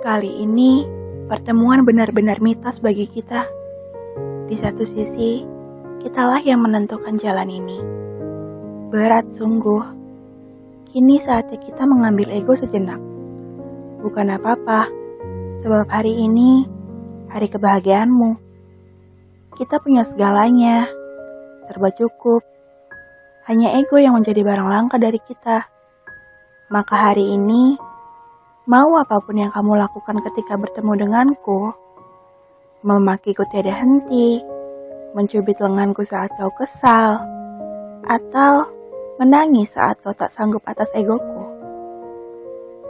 kali ini, pertemuan benar-benar mitos bagi kita. Di satu sisi, kitalah yang menentukan jalan ini. Berat sungguh. Kini saatnya kita mengambil ego sejenak. Bukan apa-apa, sebab hari ini hari kebahagiaanmu. Kita punya segalanya, serba cukup. Hanya ego yang menjadi barang langka dari kita. Maka hari ini, mau apa pun yang kamu lakukan ketika bertemu denganku, memakiku tiada henti, mencubit lenganku saat kau kesal, atau menangis saat kau tak sanggup atas egoku.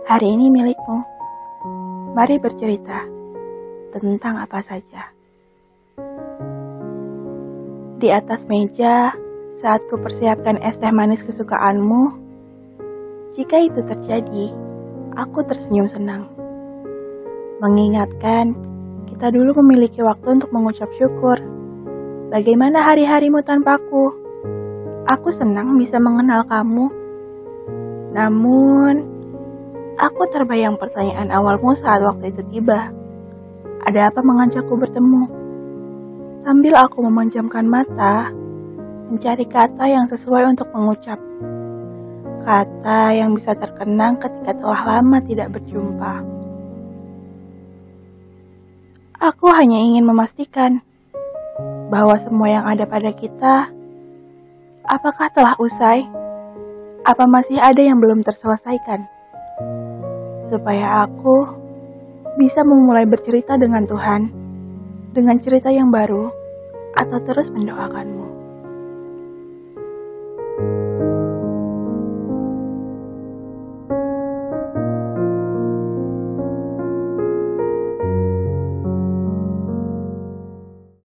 Hari ini milikmu. Mari bercerita tentang apa saja. Di atas meja, saat ku persiapkan es teh manis kesukaanmu, jika itu terjadi, aku tersenyum senang. Mengingatkan, kita dulu memiliki waktu untuk mengucap syukur. Bagaimana hari-harimu tanpaku? Aku senang bisa mengenal kamu. Namun, aku terbayang pertanyaan awalmu saat waktu itu tiba. Ada apa mengajakku bertemu? Sambil aku memanjamkan mata, mencari kata yang sesuai untuk mengucap. Kata yang bisa terkenang ketika telah lama tidak berjumpa. Aku hanya ingin memastikan bahwa semua yang ada pada kita, apakah telah usai? Apa masih ada yang belum terselesaikan? Supaya aku bisa memulai bercerita dengan Tuhan dengan cerita yang baru atau terus mendoakanmu.